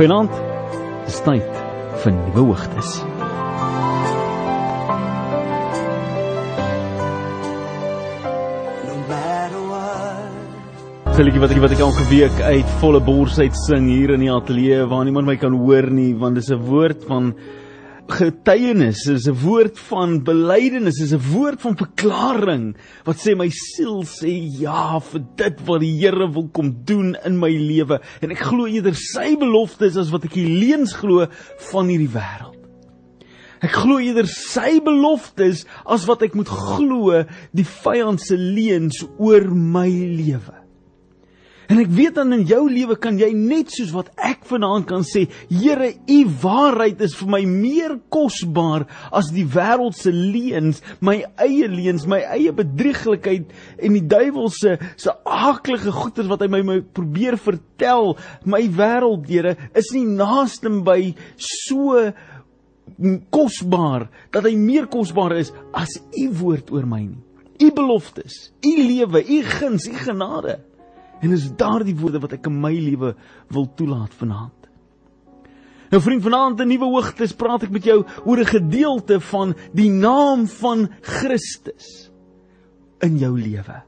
Goeienaand. Dis tyd vir nuwe hoogtes. Gelukkig wat ek wat ek elke week uit volle bors uit sing hier in die ateljee waar niemand my kan hoor nie want dis 'n woord van getuienis, is 'n woord van belydenis, is 'n woord van verklaring wat sê my siel sê ja vir dit wat die Here wil kom doen in my lewe en ek glo eerder sy beloftes as wat ek die leuns glo van hierdie wêreld. Ek glo eerder sy beloftes as wat ek moet glo die vyand se leuns oor my lewe. En ek weet dan in jou lewe kan jy net soos wat ek vanaand kan sê, Here, u waarheid is vir my meer kosbaar as die wêreld se leuns, my eie leuns, my eie bedrieglikheid en die duiwel se se aaklige goeters wat hy my, my probeer vertel. My wêreld, Here, is nie naaste by so kosbaar dat hy meer kosbaar is as u woord oor my nie. U beloftes, u lewe, u guns, u genade. En is daardie woorde wat ek in my lewe wil toelaat vanaand. Nou vriend, vanaand 'n nuwe hoogtes praat ek met jou oor 'n gedeelte van die naam van Christus in jou lewe.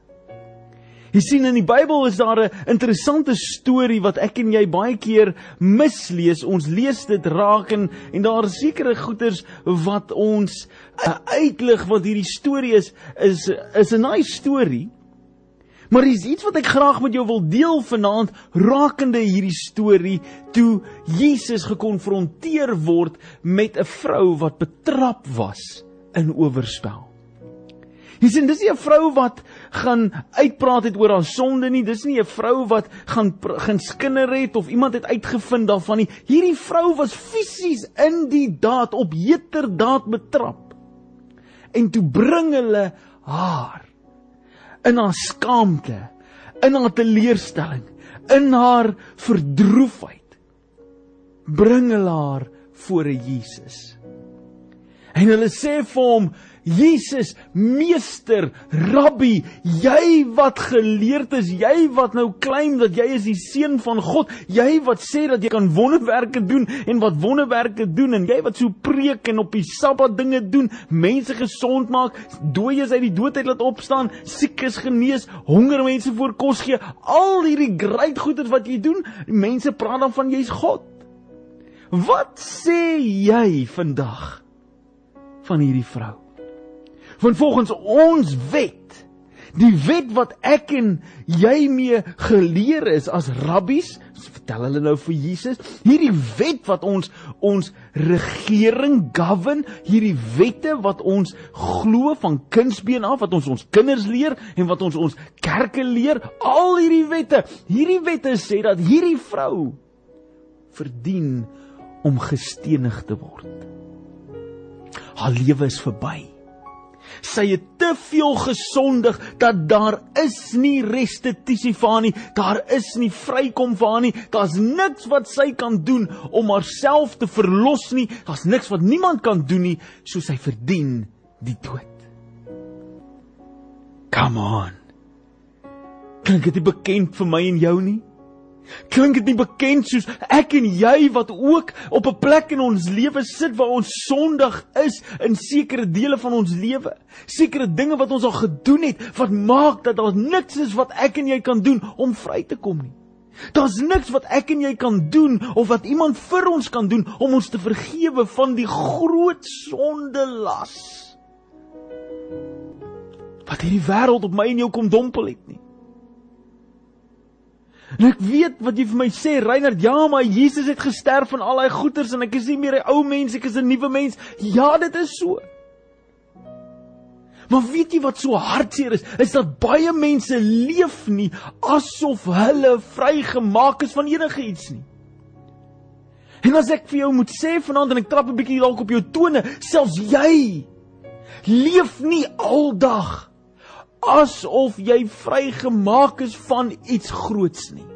Jy sien in die Bybel is daar 'n interessante storie wat ek en jy baie keer mislees. Ons lees dit raak en en daar is sekere goeters wat ons uh, uitlig wat hierdie storie is is is 'n nice storie. Maar is iets wat ek graag met jou wil deel vanaand rakende hierdie storie toe Jesus gekonfronteer word met 'n vrou wat betrap was in oorspel. Jy sien, dis nie 'n vrou wat gaan uitpraat het oor haar sonde nie. Dis nie 'n vrou wat gaan gaan skinder het of iemand het uitgevind daarvan nie. Hierdie vrou was fisies in die daad op heterdaad betrap. En toe bring hulle haar in haar skaamte, in haar teleurstelling, in haar verdroefheid bring hulle haar voor Jesus. En hulle sê vir hom, Jesus, meester, rabbi, jy wat geleerd is, jy wat nou claim dat jy is die seun van God, jy wat sê dat jy kan wonderwerke doen en wat wonderwerke doen en jy wat so preek en op die Sabbat dinge doen, mense gesond maak, dooies uit die dood uit laat opstaan, siekes genees, honger mense voor kos gee, al hierdie great goeders wat jy doen, mense praat dan van jy's God. Wat sê jy vandag van hierdie vrou? Want volgens ons wet, die wet wat ek en jy mee geleer is as rabbies, vertel hulle nou vir Jesus, hierdie wet wat ons ons regering govern, hierdie wette wat ons glo van kindsbeen af wat ons ons kinders leer en wat ons ons kerke leer, al hierdie wette, hierdie wette sê dat hierdie vrou verdien om gestenig te word. Haar lewe is verby. Sy het te veel gesondig dat daar is nie restituisie vir haar nie. Daar is nie vrykom vir haar nie. Daar's niks wat sy kan doen om haarself te verlos nie. Daar's niks wat niemand kan doen nie, so sy verdien die dood. Come on. Klink dit bekend vir my en jou nie? Klink dit nie bekend soos ek en jy wat ook op 'n plek in ons lewe sit waar ons sondig is in sekere dele van ons lewe. Sekere dinge wat ons al gedoen het wat maak dat daar niks is wat ek en jy kan doen om vry te kom nie. Daar's niks wat ek en jy kan doen of wat iemand vir ons kan doen om ons te vergewe van die groot sondelas. Wat hierdie wêreld op my en jou kom dompel het nie. En ek weet wat jy vir my sê, Reinhard, ja, maar Jesus het gesterf van al daai goeters en ek is nie meer 'n ou mens, ek is 'n nuwe mens. Ja, dit is so. Maar weet jy wat so hartseer is? Is dat baie mense leef nie asof hulle vrygemaak is van enige iets nie. En as ek vir jou moet sê vanaand en ek trap 'n bietjie dalk op jou tone, selfs jy leef nie aldag asof jy vrygemaak is van iets groots nie.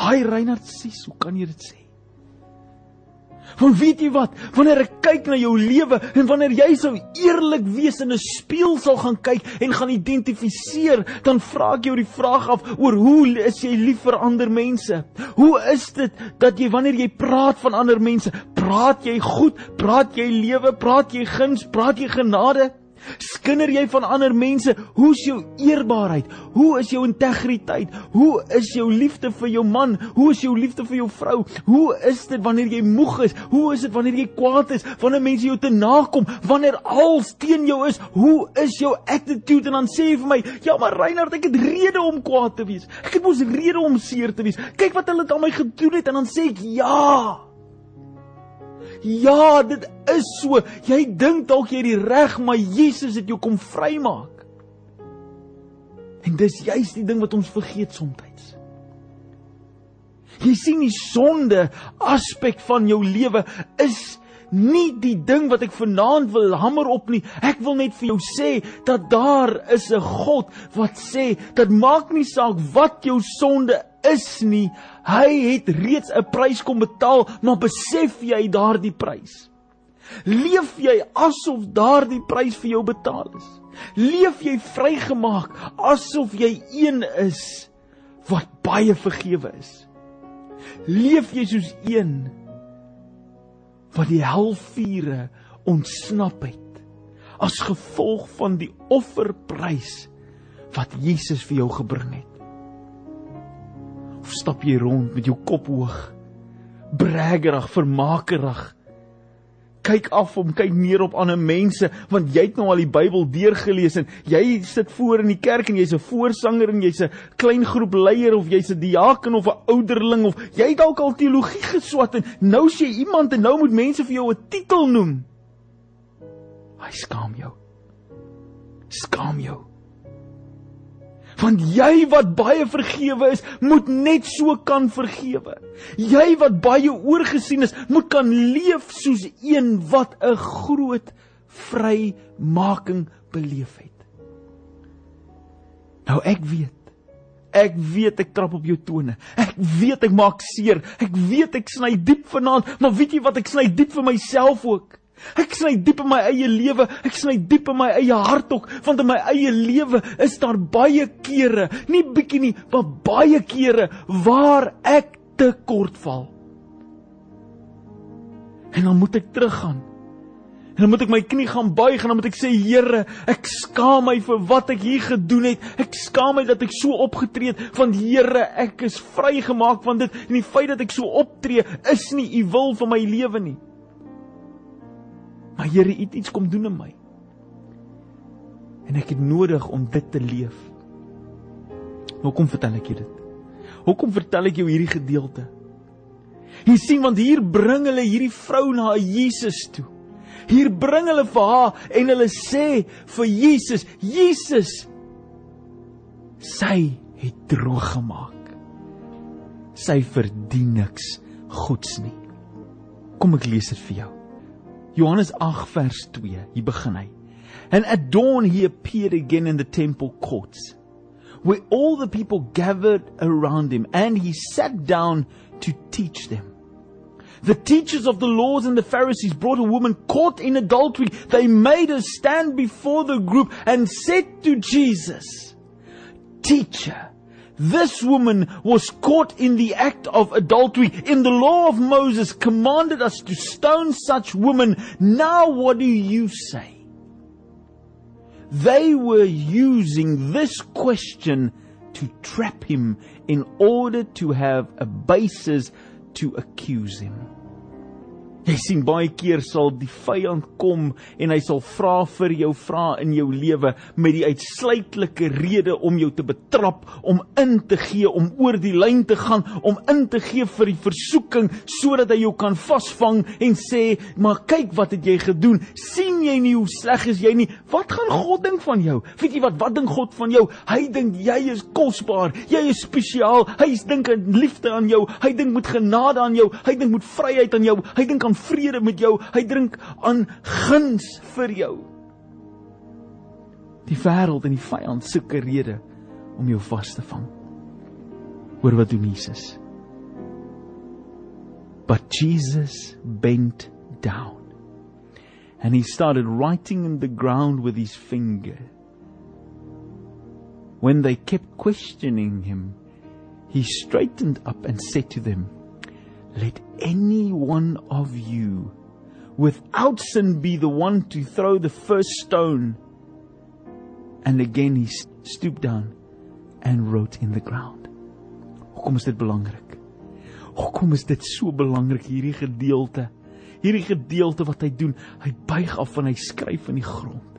Haai Reinhard Sis, hoe kan jy dit sê? Want weet jy wat? Wanneer ek kyk na jou lewe en wanneer jy sou eerlik wees in 'n spieël sal gaan kyk en gaan identifiseer, dan vra ek jou die vraag af oor hoe is jy lief vir ander mense? Hoe is dit dat jy wanneer jy praat van ander mense, praat jy goed, praat jy lewe, praat jy guns, praat jy genade? Skinder jy van ander mense? Hoe is jou eerbaarheid? Hoe is jou integriteit? Hoe is jou liefde vir jou man? Hoe is jou liefde vir jou vrou? Hoe is dit wanneer jy moeg is? Hoe is dit wanneer jy kwaad is? Wanneer mense jou te nakom? Wanneer alles teen jou is? Hoe is jou attitude? En dan sê jy vir my, "Ja, maar Reinhard, ek het rede om kwaad te wees. Ek het mos rede om seer te wees. Kyk wat hulle aan my gedoen het." En dan sê ek, "Ja." Ja, dit is so. Jy dink dalk jy het die reg, maar Jesus het jou kom vrymaak. En dis juist die ding wat ons vergeet soms. Jy sien die sonde aspek van jou lewe is nie die ding wat ek vanaand wil hamer op nie. Ek wil net vir jou sê dat daar is 'n God wat sê dat maak nie saak wat jou sonde is nie. Hy het reeds 'n prys kom betaal, maar besef jy daardie prys? Leef jy asof daardie prys vir jou betaal is? Leef jy vrygemaak asof jy een is wat baie vergewe is? Leef jy soos een wat die helvure ontsnap het as gevolg van die offerprys wat Jesus vir jou gebring het? Stap jy rond met jou kop hoog? Braggerig, vermakerig. Kyk af om kyk neer op ander mense want jy het nou al die Bybel deurgelees en jy sit voor in die kerk en jy's 'n voorsanger en jy's 'n klein groep leier of jy's 'n diaken of 'n ouderling of jy het dalk al teologie geswat en nou sê jy iemand en nou moet mense vir jou 'n titel noem. Hy skaam jou. Skaam jou. Want jy wat baie vergewe is, moet net so kan vergewe. Jy wat baie oorgesien is, moet kan leef soos een wat 'n groot vrymaking beleef het. Nou ek weet Ek weet ek trap op jou tone. Ek weet ek maak seer. Ek weet ek sny diep vanaand, maar weet jy wat ek sny diep vir myself ook. Ek sny diep in my eie lewe, ek sny diep in my eie hart ook, want in my eie lewe is daar baie kere, nie bietjie nie, maar baie kere waar ek te kort val. En dan moet ek teruggaan. En dan moet ek my knie gaan buig en dan moet ek sê Here, ek skaam my vir wat ek hier gedoen het. Ek skaam my dat ek so opgetree het, want Here, ek is vrygemaak van dit en die feit dat ek so optree is nie u wil vir my lewe nie. Maar Here, U het iets kom doen in my. En ek het nodig om dit te leef. Hoekom vertel ek jou dit? Hoekom vertel ek jou hierdie gedeelte? Jy sien want hier bring hulle hierdie vrou na Jesus toe. Hier bring hulle vir haar en hulle sê vir Jesus, Jesus sy het droog gemaak. Sy verdien niks goeds nie. Kom ek lees dit vir jou. Johannes 8 vers 2, hier begin hy. And at dawn he appeared again in the temple courts, where all the people gathered around him, and he sat down to teach them. The teachers of the laws and the Pharisees brought a woman caught in adultery. They made her stand before the group and said to Jesus, Teacher, this woman was caught in the act of adultery. In the law of Moses commanded us to stone such women. Now what do you say? They were using this question to trap him in order to have a basis to accuse him. Jy sien baie keer sal die vyand kom en hy sal vra vir jou vra in jou lewe met die uitsluitlike rede om jou te betrap, om in te gee, om oor die lyn te gaan, om in te gee vir die versoeking sodat hy jou kan vasvang en sê, "Maar kyk wat het jy gedoen? sien jy nie hoe sleg is jy nie? Wat gaan God dink van jou? Weet jy wat wat dink God van jou? Hy dink jy is kosbaar, jy is spesiaal. Hy dink aan liefde aan jou. Hy dink met genade aan jou. Hy dink met vryheid aan jou. Hy dink aan vrede met jou. Hy drink aan guns vir jou. Die wêreld en die vyand soek 'n rede om jou vas te vang. Hoor wat doen Jesus? But Jesus bent down and he started writing in the ground with his finger. When they kept questioning him, he straightened up and said to them, Let any one of you without sin be the one to throw the first stone. And again he stooped down and wrote in the ground. Hoekom is dit belangrik? Hoekom is dit so belangrik hierdie gedeelte? Hierdie gedeelte wat hy doen, hy buig af en hy skryf in die grond.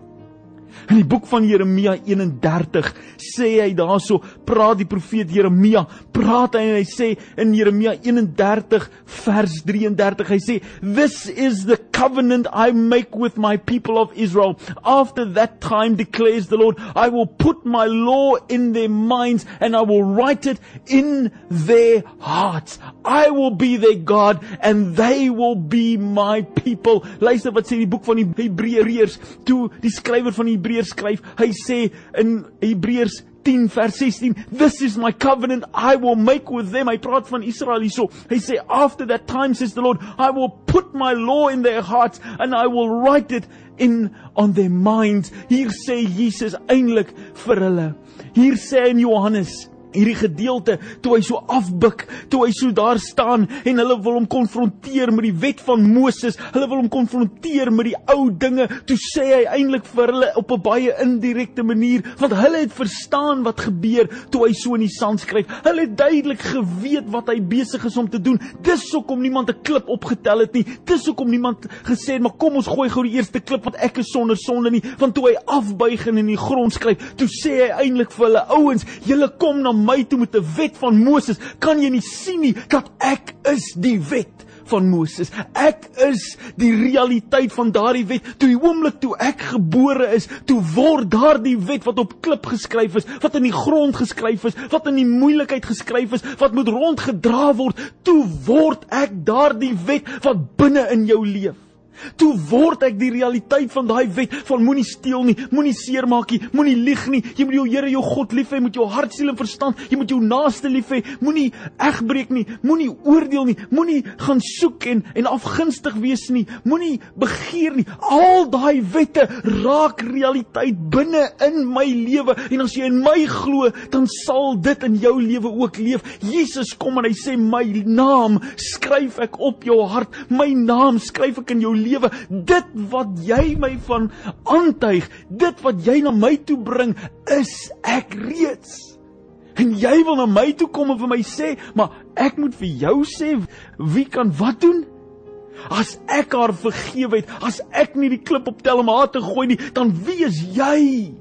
In die boek van Jeremia 31 sê hy daarso, praat die profeet Jeremia, praat hy en hy sê in Jeremia 31 vers 33, hy sê, "This is the covenant I make with my people of Israel. After that time declares the Lord, I will put my law in their minds and I will write it in their hearts. I will be their God and they will be my people." Luister wat sê die boek van die Hebreërs, toe die skrywer van die Hebreërs skryf, hy sê in Hebreërs 10 vers 16 this is my covenant I will make with them. Hy praat van Israel hierso. Hy sê after that time says the Lord I will put my law in their hearts and I will write it in on their minds. Hier sê Jesus eintlik vir hulle. Hier sê in Johannes hierdie gedeelte toe hy so afbuk, toe hy so daar staan en hulle wil hom konfronteer met die wet van Moses. Hulle wil hom konfronteer met die ou dinge. Toe sê hy eintlik vir hulle op 'n baie indirekte manier want hulle het verstaan wat gebeur toe hy so in die sand skryf. Hulle het duidelik geweet wat hy besig is om te doen. Dis hoekom niemand 'n klip opgetel het nie. Dis hoekom niemand gesê het maar kom ons gooi gou die eerste klip want ek is sonder sonde nie. Want toe hy afbuig en in die grond skryf, toe sê hy eintlik vir hulle ouens, julle kom na my toe met 'n wet van Moses, kan jy nie sien nie dat ek is die wet van Moses. Ek is die realiteit van daardie wet. Toe die oomblik toe ek gebore is, toe word daardie wet wat op klip geskryf is, wat in die grond geskryf is, wat in die moeilikheid geskryf is, wat moet rondgedra word, toe word ek daardie wet wat binne in jou leef. Toe word ek die realiteit van daai wet van moenie steel nie, moenie seermaak nie, moenie lieg nie. Jy moet jou Here jou God lief hê met jou hart, siel en verstand. Jy moet jou naaste lief hê. Moenie egbreek nie, moenie oordeel nie, moenie gaan soek en en afgunstig wees nie. Moenie begeer nie. Al daai wette raak realiteit binne in my lewe en as jy in my glo, dan sal dit in jou lewe ook leef. Jesus kom en hy sê my naam skryf ek op jou hart. My naam skryf ek in jou lewe dit wat jy my van aantuig, dit wat jy na my toe bring, is ek reeds. En jy wil na my toe kom en vir my sê, maar ek moet vir jou sê wie kan wat doen? As ek haar vergewe het, as ek nie die klip op tel om haar te gooi nie, dan wie is jy?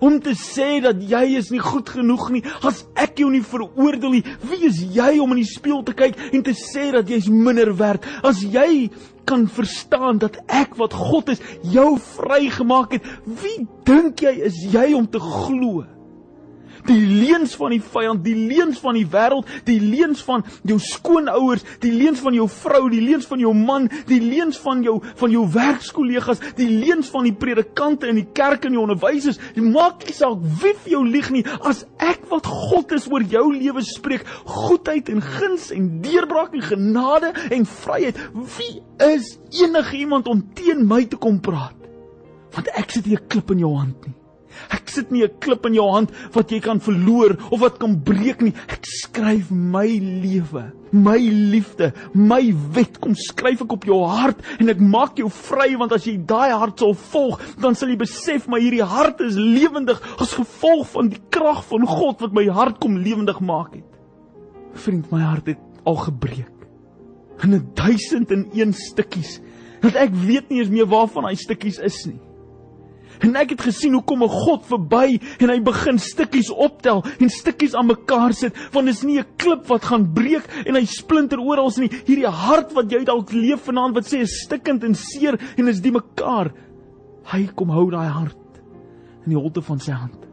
Om te sê dat jy is nie goed genoeg nie. As ek jou nie veroordeel nie wie is jy om in die spieël te kyk en te sê dat jy's minder werd? As jy kan verstaan dat ek wat God is jou vrygemaak het wie dink jy is jy om te glo die leuns van die vyand, die leuns van die wêreld, die leuns van jou skoonouers, die leuns van jou vrou, die leuns van jou man, die leuns van jou van jou werkskollegas, die leuns van die predikante in die kerk en die onderwysers. Dit maak nie saak wie vir jou lieg nie, as ek wat God is oor jou lewe spreek, goedheid en guns en deurbraak en genade en vryheid, wie is enige iemand om teen my te kom praat? Want ek sit hier 'n klip in jou hand nie. Ek sit nie 'n klip in jou hand wat jy kan verloor of wat kan breek nie. Ek skryf my lewe, my liefde, my wet kom skryf ek op jou hart en ek maak jou vry want as jy daai hart sal volg, dan sal jy besef maar hierdie hart is lewendig as gevolg van die krag van God wat my hart kom lewendig maak het. Vriend, my hart het al gebreek in 'n duisend en een stukkies. Dat ek weet nie eens meer waarvan hy stukkies is nie. En ek het gesien hoe kom 'n God verby en hy begin stukkies optel en stukkies aan mekaar sit want dit is nie 'n klip wat gaan breek en hy splinter oral nie. Hierdie hart wat jy dalk leef vanaand wat sê is stikkend en seer en is die mekaar. Hy kom hou daai hart in die holte van sy hand.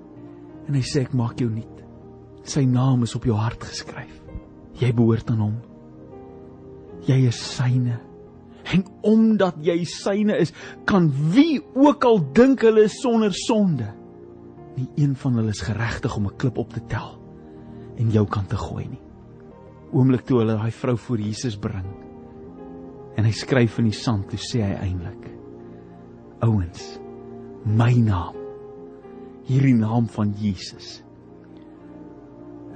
En hy sê ek maak jou nuut. Sy naam is op jou hart geskryf. Jy behoort aan hom. Jy is syne. En omdat jy syne is, kan wie ook al dink hulle is sonder sonde, nie een van hulle is geregtig om 'n klip op te tel en jou kant te gooi nie. Oomblik toe hulle daai vrou voor Jesus bring, En hy skryf in die sand, toe sê hy eintlik: Ouens, my naam, hierdie naam van Jesus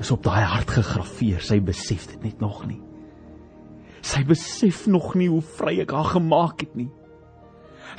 is op daai hart gegraveer. Sy besef dit net nog nie. Sy besef nog nie hoe vry ek haar gemaak het nie.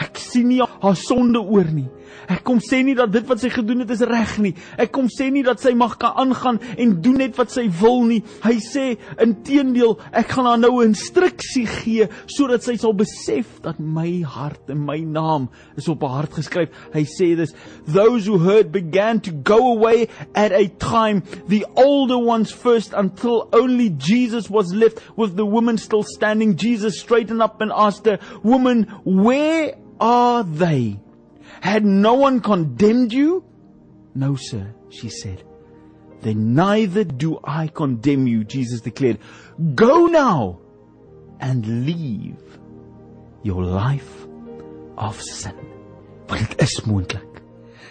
Ek sien nie haar sonde oor nie. Ek kom sê nie dat dit wat sy gedoen het is reg nie. Ek kom sê nie dat sy mag kan aangaan en doen net wat sy wil nie. Hy sê inteendeel, ek gaan haar nou 'n instruksie gee sodat sy sal besef dat my hart en my naam is op haar hart geskryf. Hy sê dis those who heard began to go away at a time the older ones first until only Jesus was left with the woman still standing. Jesus straightened up and asked her, "Woman, where are they?" Had no one condemned you? No, sir, she said. Then neither do I condemn you, Jesus declared. Go now and leave your life of sin. Want dit is moontlik.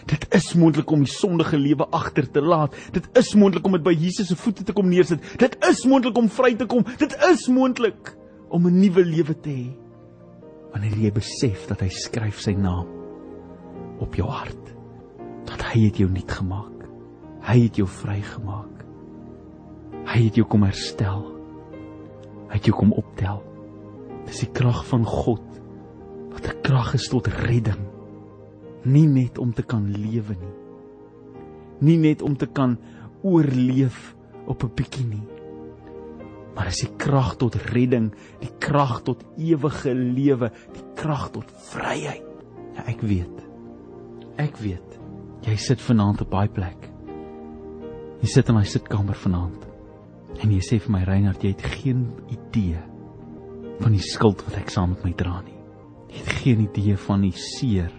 Dit is moontlik om die sondige lewe agter te laat. Dit is moontlik om dit by Jesus se voete te kom neersit. Dit is moontlik om vry te kom. Dit is moontlik om 'n nuwe lewe te hê. Wanneer jy besef dat hy skryf sy naam op jou hart dat hy het jou nuut gemaak. Hy het jou vrygemaak. Hy het jou kom herstel. Hy het jou kom optel. Dis die krag van God wat 'n krag is tot redding. Nie net om te kan lewe nie. Nie net om te kan oorleef op 'n bietjie nie. Maar is die krag tot redding, die krag tot ewige lewe, die krag tot vryheid. Ja, ek weet. Ek weet. Jy sit vanaand op daai plek. Jy sit in my sitkamer vanaand. En jy sê vir my Reinhard, jy het geen idee van die skuld wat ek saam met my dra nie. Jy het geen idee van die seer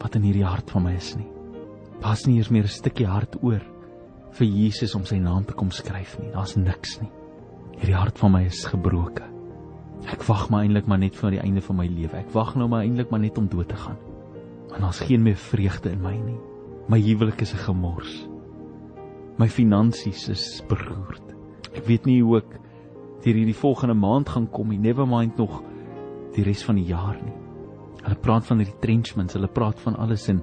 wat in hierdie hart van my is nie. Daar's nie eers meer 'n stukkie hart oor vir Jesus om sy naam te kom skryf nie. Daar's niks nie. Hierdie hart van my is gebroke. Ek wag maar eintlik maar net vir die einde van my lewe. Ek wag nou maar eintlik maar net om dood te gaan en daar's geen meer vreugde in my nie. My huwelik is 'n gemors. My finansies is beroerd. Ek weet nie hoe ek deur hierdie volgende maand gaan kom nie, never mind nog die res van die jaar nie. Hulle praat van retrenchments, hulle praat van alles en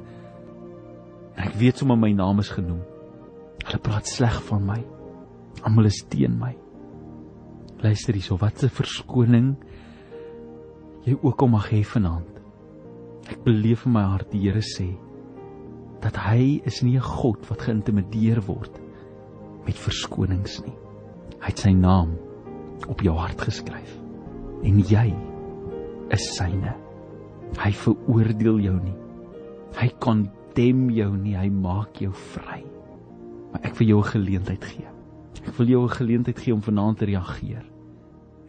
ek weet sommer my naam is genoem. Hulle praat sleg van my. Almal is teen my. Luister hierso, wat 'n verskoning jy ook al mag hê vanaand. Ek beleef in my hart die Here sê dat hy is nie 'n God wat geïntimideer word met verskonings nie. Hy het sy naam op jou hart geskryf en jy is syne. Hy veroordeel jou nie. Hy kondem jou nie, hy maak jou vry. Maar ek wil jou 'n geleentheid gee. Ek wil jou 'n geleentheid gee om vanaand te reageer.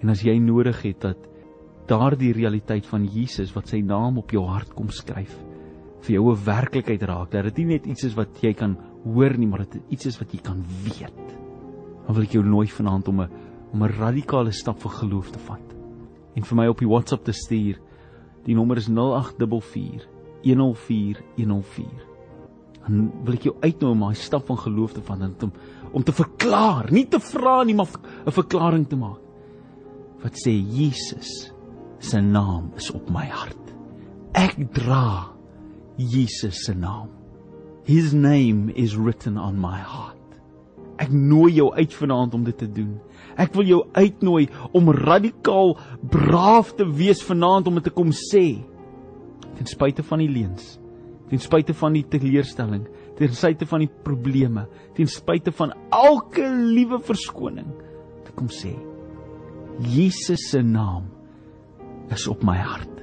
En as jy nodig het dat daardie realiteit van Jesus wat sy naam op jou hart kom skryf vir jou 'n werklikheid raak dat dit nie net iets is wat jy kan hoor nie maar dit iets is wat jy kan weet. Dan wil ek jou nooi vanaand om 'n om 'n radikale stap van geloof te vat. En vir my op die WhatsApp te stuur die nommer is 0844 104 104 dan wil ek jou uitnooi om daai stap van geloof te vat en om om te verklaar nie te vra nie maar 'n verklaring te maak. Wat sê Jesus se naam is op my hart. Ek dra Jesus se naam. His name is written on my heart. Ek nooi jou uit vanaand om dit te doen. Ek wil jou uitnooi om radikaal braaf te wees vanaand om dit te kom sê. Ten spyte van die leuns, ten spyte van die teleurstelling, ten spyte van die probleme, ten spyte van elke liewe verskoning te kom sê. Jesus se naam is op my hart.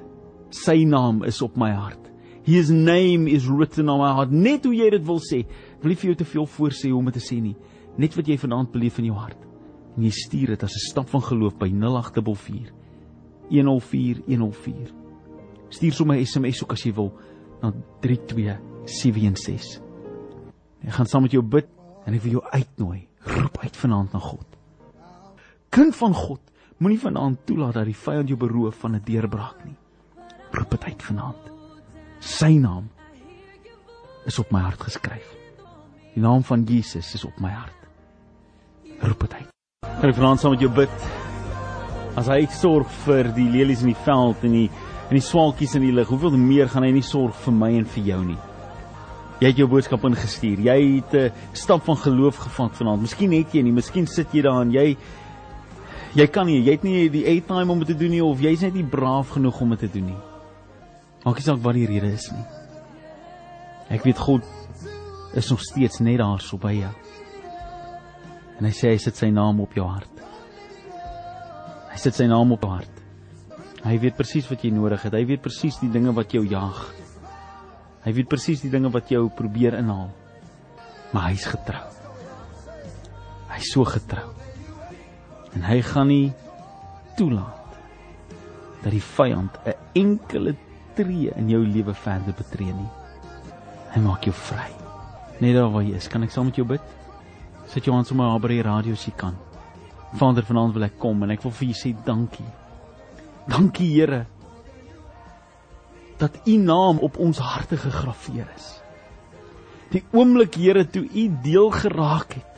Sy naam is op my hart. His name is written on my heart. Net hoe jy dit wil sê, wil nie vir jou te veel voorsê hoe om dit te sê nie. Net wat jy vanaand beleef in jou hart. En jy stuur dit as 'n stap van geloof by 0844 104 104. Stuur sommer 'n SMS ook as jy wil na 32716. Ek gaan saam met jou bid en ek wil jou uitnooi. Roep uit vanaand na God. Kind van God, Moenie vanaand toelaat dat die vyand jou beroof van 'n deurbraak nie. Roep dit uit vanaand. Sy naam is op my hart geskryf. Die naam van Jesus is op my hart. Roep dit uit. Kan ek vanaand saam met jou bid? As hy sorg vir die lelies in die veld en die en die swaalkies in die lug, hoeveel meer gaan hy nie sorg vir my en vir jou nie. Jy het jou boodskap ingestuur. Jy het 'n stap van geloof gevat vanaand. Miskien het jy nie, miskien sit jy daar en jy jy kan nie, jy het nie die airtime om dit te doen nie of jy's net nie braaf genoeg om dit te doen nie. Maak nie saak wat die rede is nie. Ek weet God is nog steeds net daar so by jou. En hy sê hy sit sy naam op jou hart. Hy sit sy naam op jou hart. Hy weet presies wat jy nodig het. Hy weet presies die dinge wat jou jag. Hy weet presies die dinge wat jou probeer inhaal. Maar hy's getrou. Hy's so getrou. En hy gaan nie toelaat dat die vyand 'n enkele tree in jou lewe verder betree nie. Hy maak jou vry. Net daar waar jy is, kan ek saam met jou bid? Sit jou aan sommer by die radio as jy kan. Vader, vanaand wil ek kom en ek wil vir U sê dankie. Dankie Here dat U naam op ons harte gegraveer is. Die oomblik Here toe U deel geraak het,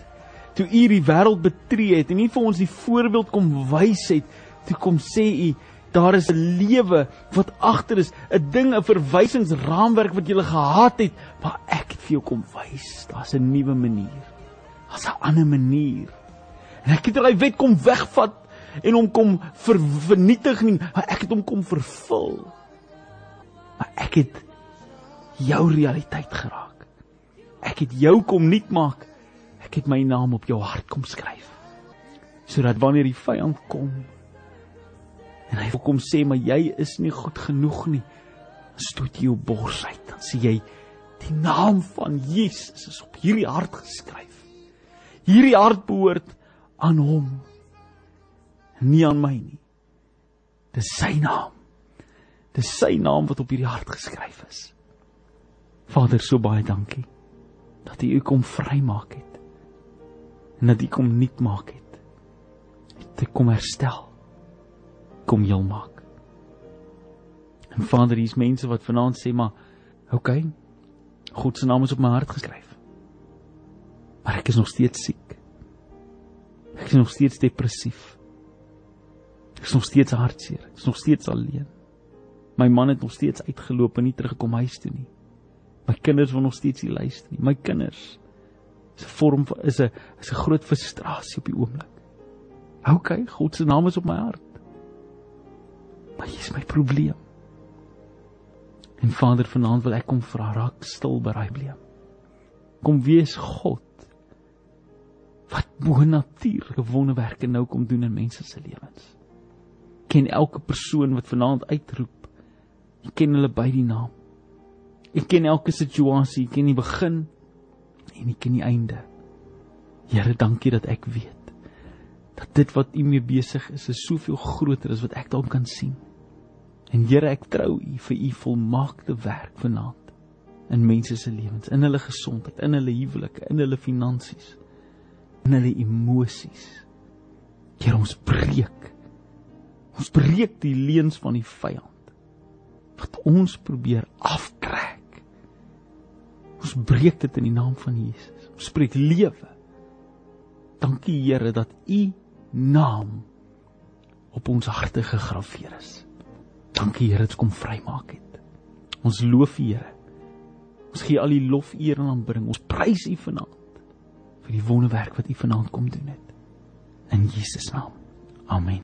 toe U die wêreld betree het en nie vir ons die voorbeeld kom wys het, toe kom sê U daar is 'n lewe wat agter is, 'n ding, 'n verwysingsraamwerk wat jy gehad het, maar ek het vir jou kom wys, daar's 'n nuwe manier. Daar's 'n ander manier. En ek het daai wet kom wegvat en hom kom ver, vernietig nie, maar ek het hom kom vervul. Maar ek het jou realiteit geraak. Ek het jou kom nuut maak. Ek het my naam op jou hart kom skryf. Sodat wanneer die vyand kom en hy wil kom sê maar jy is nie goed genoeg nie, stoot jy jou bors uit. Dan sê jy die naam van Jesus is op hierdie hart geskryf. Hierdie hart behoort aan hom nie aan my nie. Dis sy naam. Dis sy naam wat op hierdie hart geskryf is. Vader, so baie dankie dat U kom vrymaak het. En dat U kom nuut maak het. Dat U kom herstel. Kom heel maak. En Vader, hier's mense wat vanaand sê maar oké. Okay, God se naam is op my hart geskryf. Maar ek is nog steeds siek. Ek is nog steeds depressief. Ek is nog steeds hartseer. Ek is nog steeds alleen. My man het nog steeds uitgeloop en nie teruggekom huis toe nie. My kinders wil nog steeds nie luister nie. My kinders vorm van is 'n is 'n groot frustrasie op die oomblik. OK, God se naam is op my hart. Maar hier is my probleem. En Vader, vanaand wil ek kom vra, raak stil by daai probleem. Kom wees God wat bo natuurlike wonderwerke nou kom doen in mense se lewens ken elke persoon wat vanaand uitroep. Ek ken hulle by die naam. Ek ken elke situasie, ek ken die begin en ek ken die einde. Here, dankie dat ek weet dat dit wat U mee besig is, is soveel groter as wat ek dalk kan sien. En Here, ek trou U vir U volmaakte werk vanaand in mense se lewens, in hulle gesondheid, in hulle huwelike, in hulle finansies, in hulle emosies. Here, ons breek Ons breek die leuns van die vyand wat ons probeer aftrek. Ons breek dit in die naam van Jesus. Ons spreek lewe. Dankie Here dat U naam op ons harte gegraveer is. Dankie Here dat U kom vrymaak het. Ons loof U Here. Ons gee al die lof, eer en aanbidding. Ons prys U vanaand vir die wonderwerk wat U vanaand kom doen het. In Jesus naam. Amen.